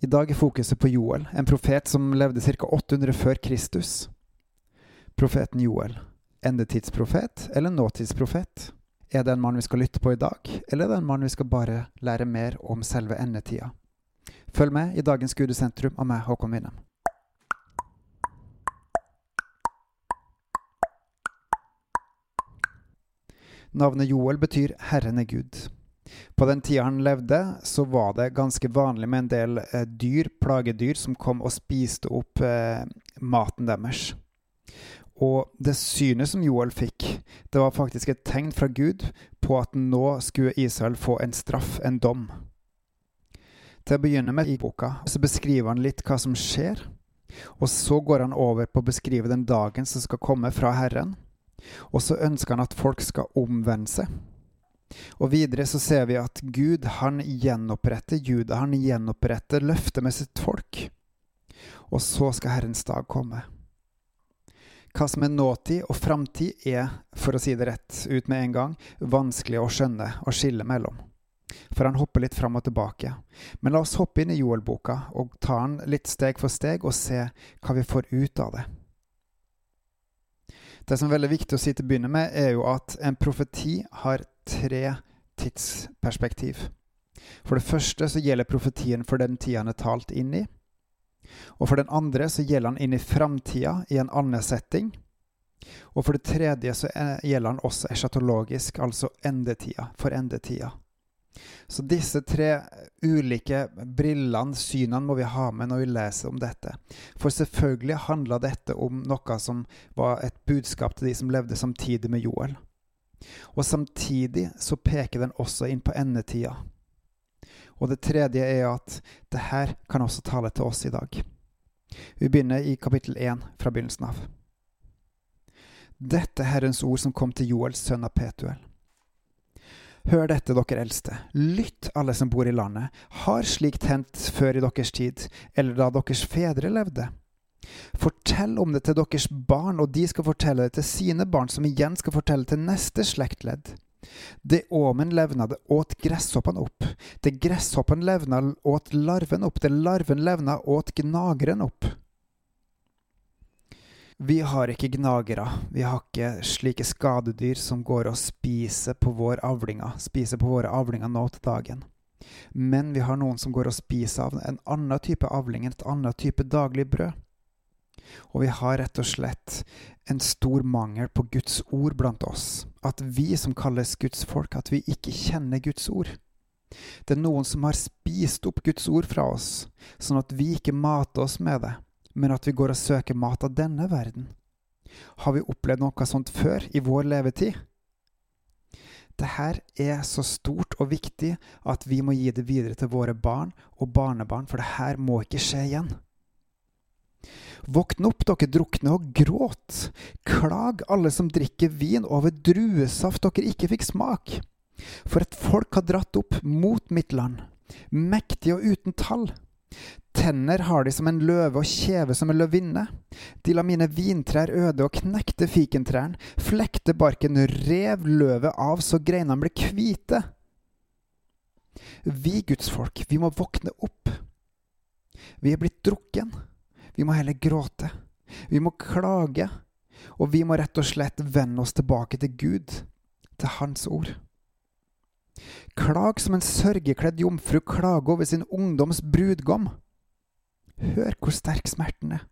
I dag er fokuset på Joel, en profet som levde ca. 800 før Kristus. Profeten Joel. Endetidsprofet eller nåtidsprofet? Er det en mann vi skal lytte på i dag, eller er det en mann vi skal bare lære mer om selve endetida? Følg med i dagens Gudesentrum av meg, Håkon Winnem. Navnet Joel betyr 'Herren er Gud'. På den tida han levde, så var det ganske vanlig med en del eh, dyr, plagedyr, som kom og spiste opp eh, maten deres. Og det synet som Joel fikk, det var faktisk et tegn fra Gud på at nå skulle Israel få en straff, en dom. Til å begynne med i boka så beskriver han litt hva som skjer, og så går han over på å beskrive den dagen som skal komme fra Herren. Og så ønsker han at folk skal omvende seg. Og videre så ser vi at Gud, han gjenoppretter Juda, han gjenoppretter løftet med sitt folk. Og så skal Herrens dag komme. Hva som er nåtid og framtid, er, for å si det rett ut med en gang, vanskelig å skjønne og skille mellom. For han hopper litt fram og tilbake. Men la oss hoppe inn i Joel-boka og ta den litt steg for steg og se hva vi får ut av det. Det som er veldig viktig å si til å begynne med, er jo at en profeti har tre tidsperspektiv. For det første så gjelder profetien for den tida han er talt inn i. Og for den andre så gjelder han inn i framtida, i en annen setting. Og for det tredje så gjelder han også eschatologisk, altså endetida, for endetida. Så disse tre ulike brillene, synene, må vi ha med når vi leser om dette. For selvfølgelig handla dette om noe som var et budskap til de som levde samtidig med Joel. Og samtidig så peker den også inn på endetida. Og det tredje er at det her kan også tale til oss i dag. Vi begynner i kapittel 1 fra begynnelsen av. Dette er Herrens ord som kom til Joels sønn av Petuel. Hør dette, dere eldste. Lytt, alle som bor i landet. Har slikt hendt før i deres tid, eller da deres fedre levde? Fortell om det til deres barn, og de skal fortelle det til sine barn, som igjen skal fortelle til neste slektledd. Det åmen levna, det åt gresshoppen opp. Det gresshoppen levna, åt larven opp. Det larven levna, åt gnageren opp. Vi har ikke gnagere, vi har ikke slike skadedyr som går og spiser på vår avlinga, spiser på våre avlinger nå til dagen. Men vi har noen som går og spiser av en annen type avling, et annet type daglig brød. Og vi har rett og slett en stor mangel på Guds ord blant oss. At vi som kalles Guds folk, at vi ikke kjenner Guds ord. Det er noen som har spist opp Guds ord fra oss, sånn at vi ikke mater oss med det men at vi går og søker mat av denne verden. Har vi opplevd noe sånt før i vår levetid? Dette er så stort og viktig at vi må gi det videre til våre barn og barnebarn, for dette må ikke skje igjen. Våkn opp, dere drukne, og gråt. Klag, alle som drikker vin, over druesaft dere ikke fikk smak. For et folk har dratt opp mot mitt land, mektig og uten tall. Tenner har de som en løve og kjeve som en løvinne. De la mine vintrær øde og knekte fikentrærne, flekte barken, rev løvet av så greinene ble hvite. Vi gudsfolk, vi må våkne opp. Vi er blitt drukken. Vi må heller gråte. Vi må klage. Og vi må rett og slett vende oss tilbake til Gud, til Hans ord. Klag som en sørgekledd jomfru klager over sin ungdoms brudgom. Hør hvor sterk smerten er.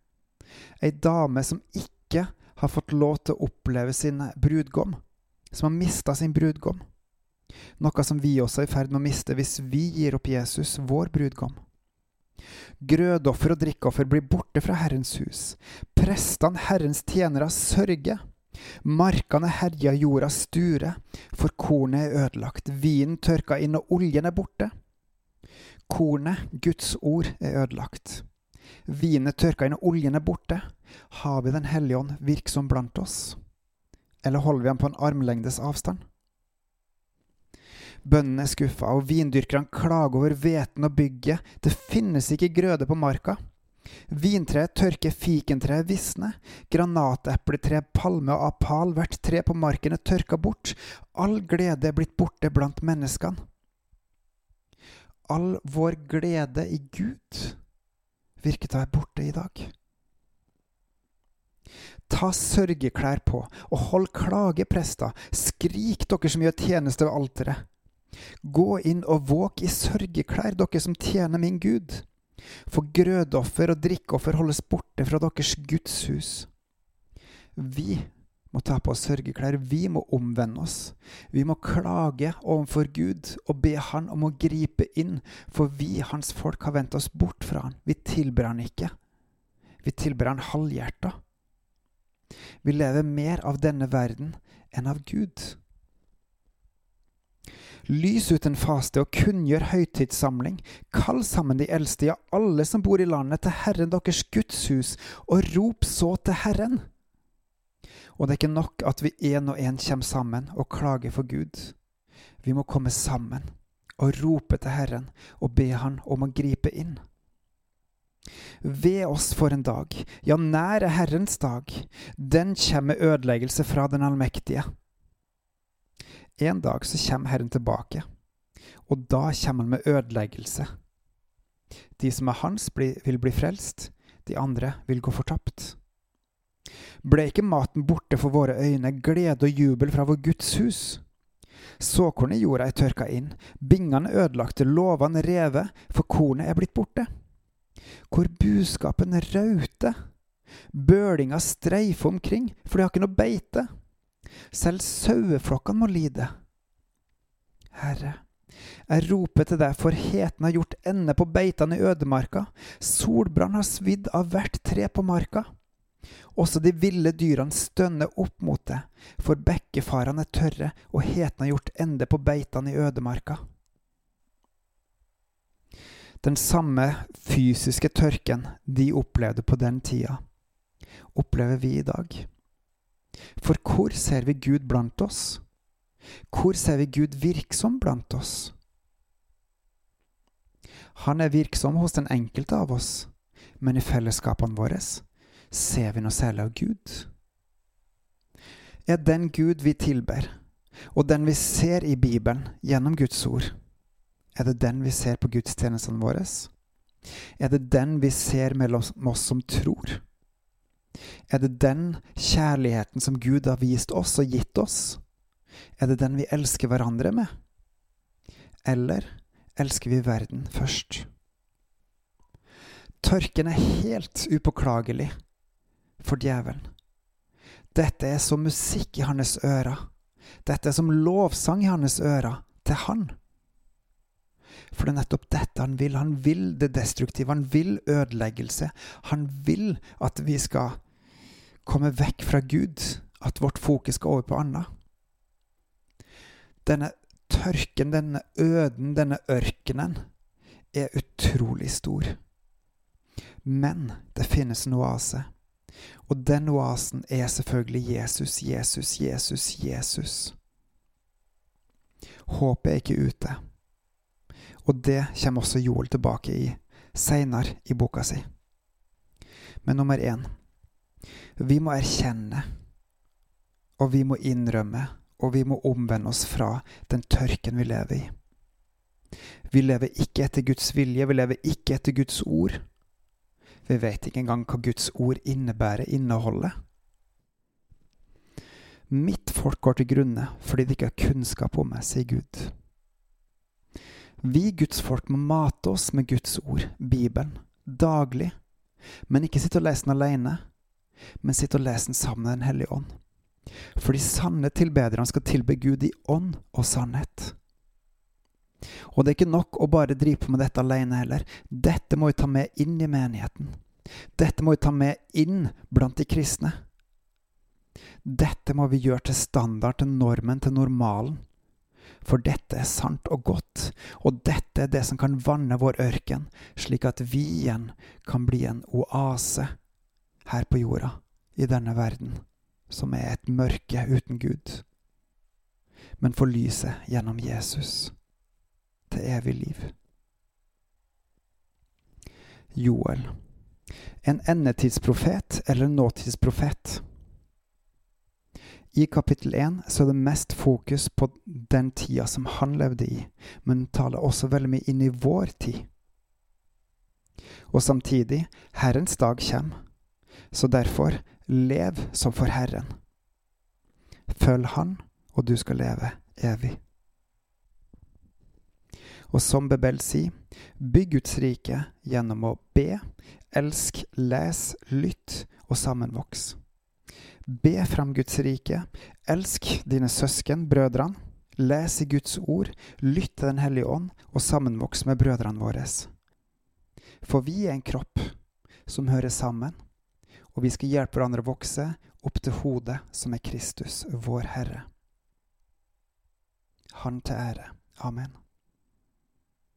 Ei dame som ikke har fått lov til å oppleve sin brudgom, som har mista sin brudgom. Noe som vi også er i ferd med å miste hvis vi gir opp Jesus, vår brudgom. Grødoffer og drikkoffer blir borte fra Herrens hus. Prestene, Herrens tjenere, sørger. Markene herja jorda sture, for kornet er ødelagt, vinen tørka inn og oljen er borte. Kornet, Guds ord, er ødelagt. Vinen tørka inn og oljen er borte. Har vi Den hellige ånd virksom blant oss? Eller holder vi ham på en armlengdes avstand? Bøndene er skuffa, og vindyrkerne klager over hveten og bygget. Det finnes ikke grøde på marka. Vintreet tørker, fikentreet visner. Granatepletre, palme og apal, hvert tre på marken er tørka bort. All glede er blitt borte blant menneskene. All vår glede i Gud virker til å være borte i dag. Ta sørgeklær på, og hold klage, prester. Skrik, dere som gjør tjeneste ved alteret. Gå inn og våk i sørgeklær, dere som tjener min Gud. For grødoffer og drikkeoffer holdes borte fra deres Guds hus. Vi må ta på oss sørgeklær, vi må omvende oss. Vi må klage overfor Gud og be Han om å gripe inn, for vi, Hans folk, har vendt oss bort fra Han. Vi tilber Han ikke. Vi tilber Han halvhjerta. Vi lever mer av denne verden enn av Gud. Lys ut en faste og kunngjør høytidssamling. Kall sammen de eldste, ja, alle som bor i landet, til Herren deres Guds hus, og rop så til Herren. Og det er ikke nok at vi én og én kommer sammen og klager for Gud. Vi må komme sammen og rope til Herren og be Han om å gripe inn. Ved oss for en dag, ja, nær er Herrens dag. Den kommer med ødeleggelse fra den allmektige. En dag så kommer Herren tilbake, og da kommer han med ødeleggelse. De som er hans, vil bli frelst, de andre vil gå fortapt. Ble ikke maten borte for våre øyne, glede og jubel fra vår Guds hus? Såkornet i jorda er tørka inn, bingene ødelagte, låvene revet, for kornet er blitt borte hvor buskapen rauter. Bølinga streifer omkring, for de har ikke noe beite. Selv saueflokkene må lide. Herre, jeg roper til deg, for heten har gjort ende på beitene i ødemarka. Solbrann har svidd av hvert tre på marka. Også de ville dyrene stønner opp mot det, for bekkefarene er tørre, og heten har gjort ende på beitene i ødemarka. Den samme fysiske tørken de opplevde på den tida, opplever vi i dag. For hvor ser vi Gud blant oss? Hvor ser vi Gud virksom blant oss? Han er virksom hos den enkelte av oss, men i fellesskapene våre ser vi noe særlig av Gud. Er den Gud vi tilber, og den vi ser i Bibelen gjennom Guds ord, er det den vi ser på gudstjenestene våre? Er det den vi ser mellom oss som tror? Er det den kjærligheten som Gud har vist oss og gitt oss? Er det den vi elsker hverandre med? Eller elsker vi verden først? Tørken er helt upåklagelig for djevelen. Dette er som musikk i hans ører. Dette er som lovsang i hans ører til han. For det er nettopp dette han vil. Han vil det destruktive. Han vil ødeleggelse. Han vil at vi skal komme vekk fra Gud. At vårt fokus skal over på annet. Denne tørken, denne øden, denne ørkenen er utrolig stor. Men det finnes en oase. Og den oasen er selvfølgelig Jesus, Jesus, Jesus, Jesus. Håpet er ikke ute. Og det kommer også Joel tilbake i seinere i boka si. Men nummer én vi må erkjenne, og vi må innrømme, og vi må omvende oss fra den tørken vi lever i. Vi lever ikke etter Guds vilje, vi lever ikke etter Guds ord. Vi vet ikke engang hva Guds ord innebærer, inneholder. Mitt folk går til grunne fordi de ikke har kunnskap om meg, sier Gud. Vi Guds folk må mate oss med Guds ord, Bibelen, daglig. Men ikke sitte og lese den alene, men sitte og lese den sammen med Den hellige ånd. For de sanne tilbederne skal tilbe Gud i ånd og sannhet. Og det er ikke nok å bare drive på med dette alene heller. Dette må vi ta med inn i menigheten. Dette må vi ta med inn blant de kristne. Dette må vi gjøre til standard, til normen, til normalen. For dette er sant og godt, og dette er det som kan vanne vår ørken, slik at vi igjen kan bli en oase her på jorda, i denne verden, som er et mørke uten Gud, men for lyset gjennom Jesus til evig liv. Joel, en endetidsprofet eller nåtidsprofet? I kapittel 1 så er det mest fokus på den tida som han levde i, men taler også veldig mye inn i vår tid. Og samtidig, Herrens dag kommer. Så derfor, lev som for Herren. Følg Han, og du skal leve evig. Og som Bebel sier, bygg Guds rike gjennom å be, elsk, les, lytt og sammenvoks. Be fram Guds rike, elsk dine søsken, brødrene, les i Guds ord, lytt til Den hellige ånd og sammenvoks med brødrene våre. For vi er en kropp som hører sammen, og vi skal hjelpe hverandre å vokse opp til hodet, som er Kristus, vår Herre. Han til ære. Amen.